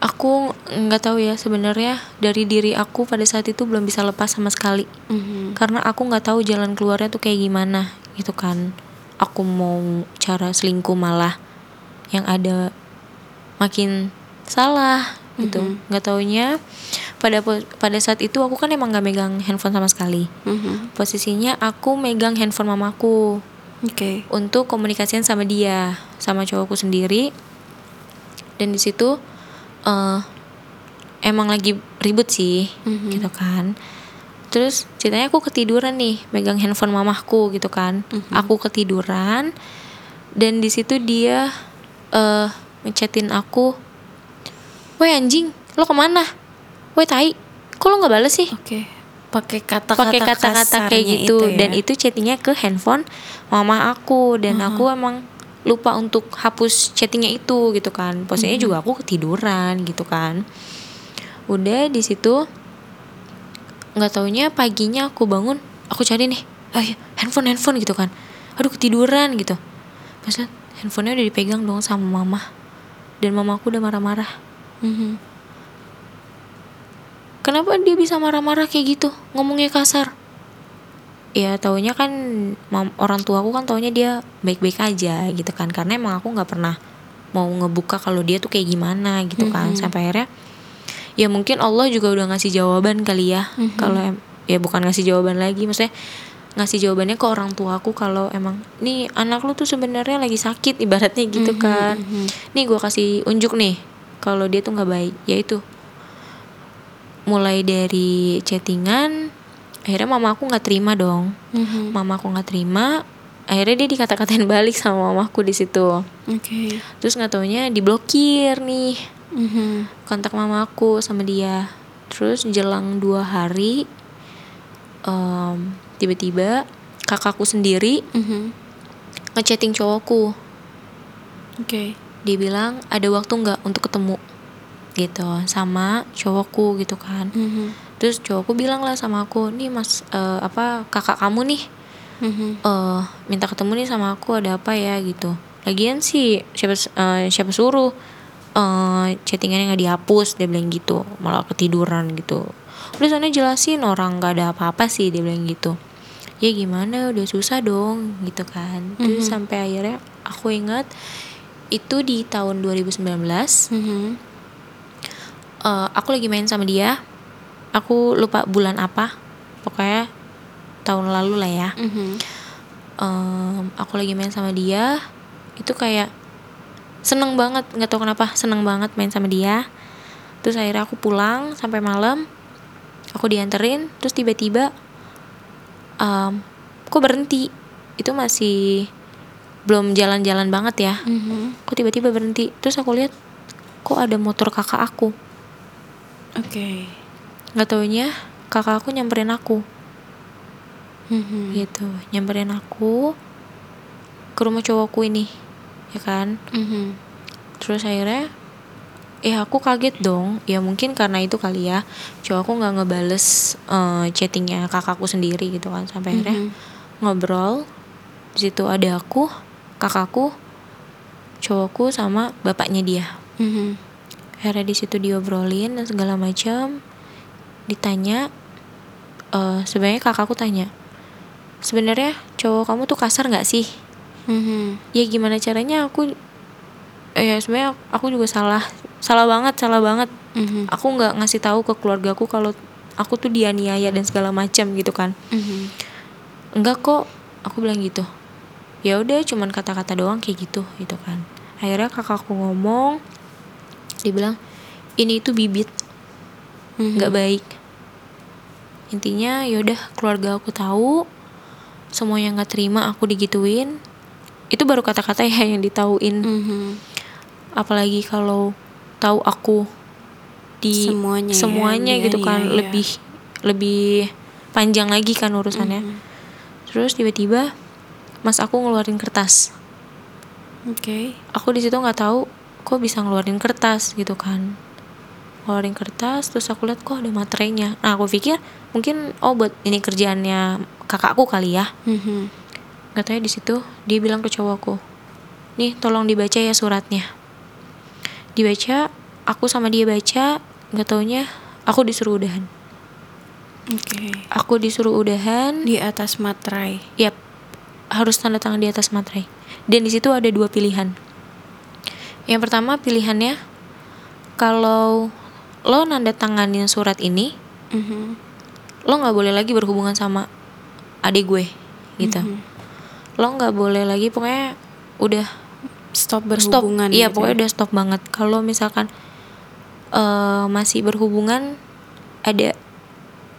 Aku nggak tahu ya sebenarnya dari diri aku pada saat itu belum bisa lepas sama sekali, Mhm. karena aku nggak tahu jalan keluarnya tuh kayak gimana gitu kan. Aku mau cara selingkuh malah yang ada makin salah gitu. Nggak taunya pada pada saat itu aku kan emang nggak megang handphone sama sekali. Mhm. Posisinya aku megang handphone mamaku Oke. untuk komunikasian sama dia, sama cowokku sendiri. Dan di situ eh emang lagi ribut sih, Mhm. gitu kan. Terus ceritanya aku ketiduran nih, megang handphone mamahku gitu kan. Aku ketiduran dan di situ dia eh ngechatin aku, "Woi anjing, lo ke mana? Woi tai, kok lo nggak bales sih?" Oke. Pakai kata-kata pakai kata-kata kayak gitu itu ya? dan itu chattingnya ke handphone mama aku dan aku emang lupa untuk hapus chattingnya itu gitu kan. Posisinya juga aku ketiduran gitu kan. Udah di situ nggak taunya paginya aku bangun aku cari nih ayo handphone handphone gitu kan. Aduh ketiduran gitu. Pas handphonenya udah dipegang dong sama mama. Dan mama aku udah marah-marah. Mhm. Kenapa dia bisa marah-marah kayak gitu, ngomongnya kasar? Ya taunya kan mam- orang tua aku kan taunya dia baik-baik aja gitu kan, karena emang aku nggak pernah mau ngebuka kalau dia tuh kayak gimana gitu kan, sampai akhirnya ya mungkin Allah juga udah ngasih jawaban kali ya, kalau em- ya bukan ngasih jawaban lagi, maksudnya ngasih jawabannya ke orang tua aku kalau emang nih anak lu tuh sebenarnya lagi sakit ibaratnya gitu kan, nih gua kasih unjuk nih kalau dia tuh nggak baik, yaitu mulai dari chattingan akhirnya mama aku nggak terima dong Mhm. mama aku nggak terima akhirnya dia dikata-katain balik sama mamaku di situ Oke. terus nggak taunya diblokir nih Mhm. kontak mama aku sama dia terus jelang dua hari em, tiba-tiba kakakku sendiri Mhm. ngechatting cowokku Oke. dia bilang ada waktu nggak untuk ketemu gitu sama cowokku gitu kan Mhm. Terus cowokku bilang lah sama aku nih mas eh, apa kakak kamu nih Mhm. eh minta ketemu nih sama aku ada apa ya? Gitu. Lagian sih siapa eh, siapa suruh eh chattingannya nggak dihapus dia bilang gitu malah ketiduran gitu. Udah sana jelasin orang nggak ada apa-apa sih dia bilang gitu. Ya gimana udah susah dong gitu kan. Terus sampai akhirnya aku ingat itu di tahun 2019 Mhm. eh, aku lagi main sama dia aku lupa bulan apa. Pokoknya tahun lalu lah ya. Mhm. Em, aku lagi main sama dia. Itu kayak seneng banget. Nggak tahu kenapa seneng banget main sama dia. Terus akhirnya aku pulang sampai malam. Aku dianterin terus tiba-tiba em, kok berhenti? Itu masih belum jalan-jalan banget ya. Mhm. kok tiba-tiba berhenti? Terus aku lihat kok ada motor kakak aku. Oke. Nggak taunya kakak aku nyamperin aku Mhm. gitu nyamperin aku ke rumah cowokku ini ya kan Mhm. terus akhirnya eh aku kaget dong ya mungkin karena itu kali ya cowokku nggak ngebales eh, chattingnya kakakku sendiri gitu kan sampai akhirnya Mhm. ngobrol di situ ada aku kakakku cowokku sama bapaknya dia Mhm. akhirnya di situ diobrolin dan segala macam ditanya eh sebenarnya kakakku tanya sebenarnya cowok kamu tuh kasar nggak sih Mhm. ya gimana caranya aku eh sebenarnya aku juga salah salah banget salah banget Mhm. aku nggak ngasih tahu ke keluargaku kalau aku tuh dianiaya dan segala macam gitu kan Mhm. enggak kok aku bilang gitu ya udah cuman kata-kata doang kayak gitu gitu kan akhirnya kakakku ngomong dia bilang ini itu bibit Mhm. nggak baik intinya yaudah keluarga aku tahu semuanya nggak terima aku digituin itu baru kata-kata ya yang ditauin Mhm. apalagi kalau tahu aku di Semuanya ya, semuanya dia gitu kan niaya. lebih lebih panjang lagi kan urusannya Mhm. terus tiba-tiba mas aku ngeluarin kertas Oke. aku di situ nggak tahu kok bisa ngeluarin kertas gitu kan ngeluarin kertas terus aku lihat kok ada materainya nah aku pikir mungkin oh buat ini kerjaannya kakakku kali ya Mhm. nggak tahu ya di situ dia bilang ke cowokku nih tolong dibaca ya suratnya dibaca aku sama dia baca nggak taunya aku disuruh udahan Oke. aku disuruh udahan Di atas materai. Yap, harus tanda tangan di atas materai. Dan di situ ada dua pilihan. Yang pertama pilihannya kalau lo nanda tanganin surat ini, Mhm. Lo nggak boleh lagi berhubungan sama adik gue, gitu. Mhm. Lo nggak boleh lagi, pokoknya udah Stop stop. berhubungan. Iya, gitu pokoknya ya. udah stop banget. Kalau misalkan eh, masih berhubungan, ada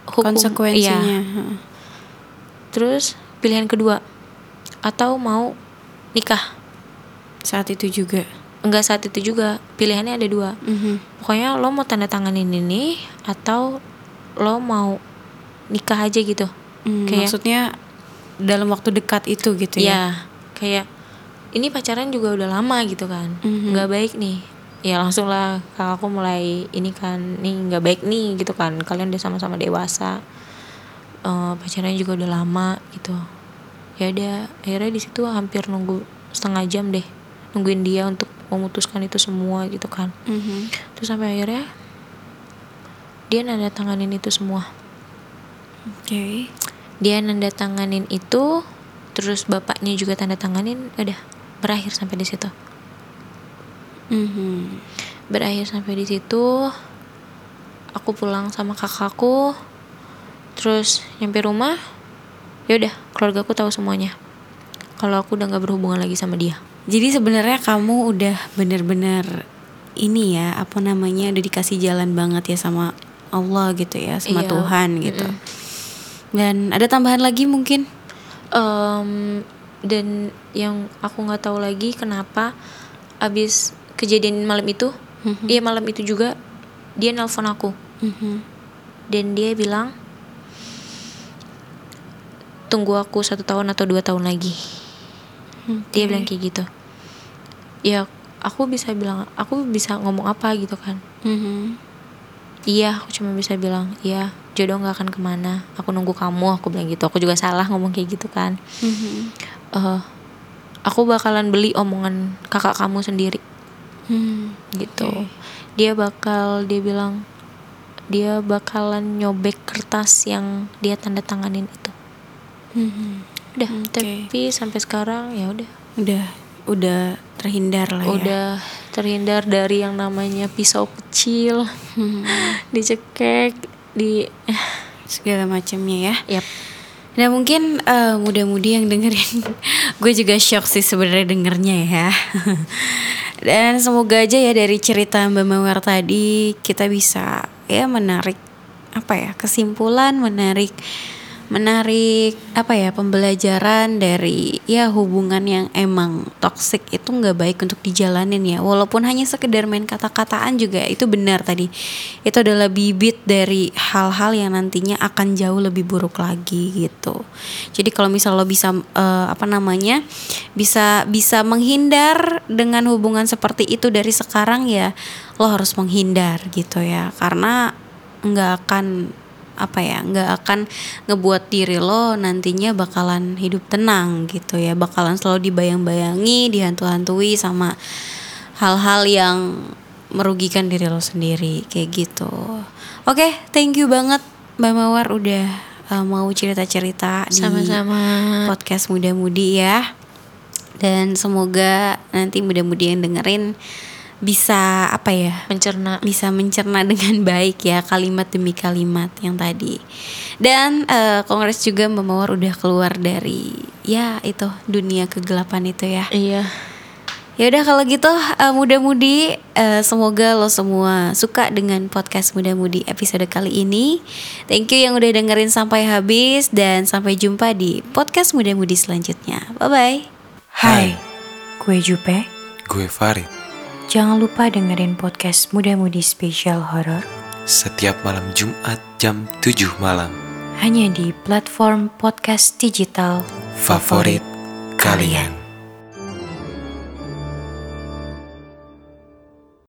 hukum. konsekuensinya. Iya. Terus pilihan kedua, atau mau nikah. Saat itu juga. enggak saat itu juga pilihannya ada dua Mhm. pokoknya lo mau tanda tanganin ini atau lo mau nikah aja gitu. Hmm, Kayak- maksudnya dalam waktu dekat itu gitu ya. ya kayak ini pacaran juga udah lama gitu kan. Mhm. nggak baik nih. Ya langsung lah kakakku mulai ini kan nih nggak baik nih gitu kan. Kalian udah sama-sama dewasa. Eh, pacarannya juga udah lama gitu. Ya udah akhirnya di situ hampir nunggu setengah jam deh nungguin dia untuk memutuskan itu semua gitu kan. Mhm. terus sampai akhirnya dia nanda tanganin itu semua Oke. dia nanda tanganin itu terus bapaknya juga tanda tanganin udah berakhir sampai di situ Mhm. berakhir sampai di situ aku pulang sama kakakku terus nyampe rumah ya udah keluargaku tahu semuanya kalau aku udah nggak berhubungan lagi sama dia Jadi sebenarnya kamu udah bener-bener ini ya apa namanya udah dikasih jalan banget ya sama Allah gitu ya sama Iya. Tuhan gitu. Dan ada tambahan lagi mungkin? Em, dan yang aku nggak tahu lagi kenapa abis kejadian malam itu Mhm. iya malam itu juga dia nelpon aku Mhm. dan dia bilang tunggu aku satu tahun atau dua tahun lagi dia bilang kayak gitu ya aku bisa bilang aku bisa ngomong apa gitu kan Mhm. Iya aku cuma bisa bilang iya jodoh nggak akan ke mana aku nunggu kamu aku bilang gitu aku juga salah ngomong kayak gitu kan Mhm. Eh, aku bakalan beli omongan kakak kamu sendiri Hmm. gitu Oke. dia bakal dia bilang dia bakalan nyobek kertas yang dia tanda tanganin itu Udah, Oke. tapi sampai sekarang ya udah. Udah udah terhindar lah ya. Terhindar dari yang namanya pisau kecil, Hmm. dicekek, di segala macamnya ya. Yap. Nah mungkin eh, muda-mudi yang dengerin Gue juga shock sih sebenarnya dengernya ya Dan semoga aja ya dari cerita Mbak Mawar tadi Kita bisa ya menarik Apa ya kesimpulan Menarik Menarik apa ya pembelajaran dari ya hubungan yang emang toxic itu nggak baik untuk dijalanin ya. Walaupun hanya sekedar main kata-kataan juga itu benar tadi. Itu adalah bibit dari hal-hal yang nantinya akan jauh lebih buruk lagi gitu. Jadi kalau misal lo bisa eh, apa namanya bisa bisa menghindar dengan hubungan seperti itu dari sekarang ya lo harus menghindar gitu ya. Karena nggak akan apa ya nggak akan ngebuat diri lo nantinya bakalan hidup tenang gitu ya. Bakalan selalu dibayang-bayangi dihantu-hantui sama hal-hal yang merugikan diri lo sendiri kayak gitu. Oke thank you banget mbak mawar udah uh, mau cerita-cerita di Sama-sama. podcast muda-mudi ya. Dan semoga nanti muda-mudi yang dengerin bisa apa ya mencerna. bisa mencerna dengan baik ya kalimat demi kalimat yang tadi. Dan eh, kongres juga Mbak Mawar udah keluar dari ya itu dunia kegelapan itu ya. Iya. ya udah kalau gitu eh, muda-mudi eh, semoga lo semua suka dengan podcast muda-mudi episode kali ini. Thank you yang udah dengerin sampai habis dan sampai jumpa di podcast muda-mudi selanjutnya. Bye bye Hai, gue Jupe. Gue Farid. Jangan lupa dengerin podcast Muda Mudi Spesial Horor Setiap malam Jumat jam 7 malam. hanya di platform podcast digital Favorit kalian.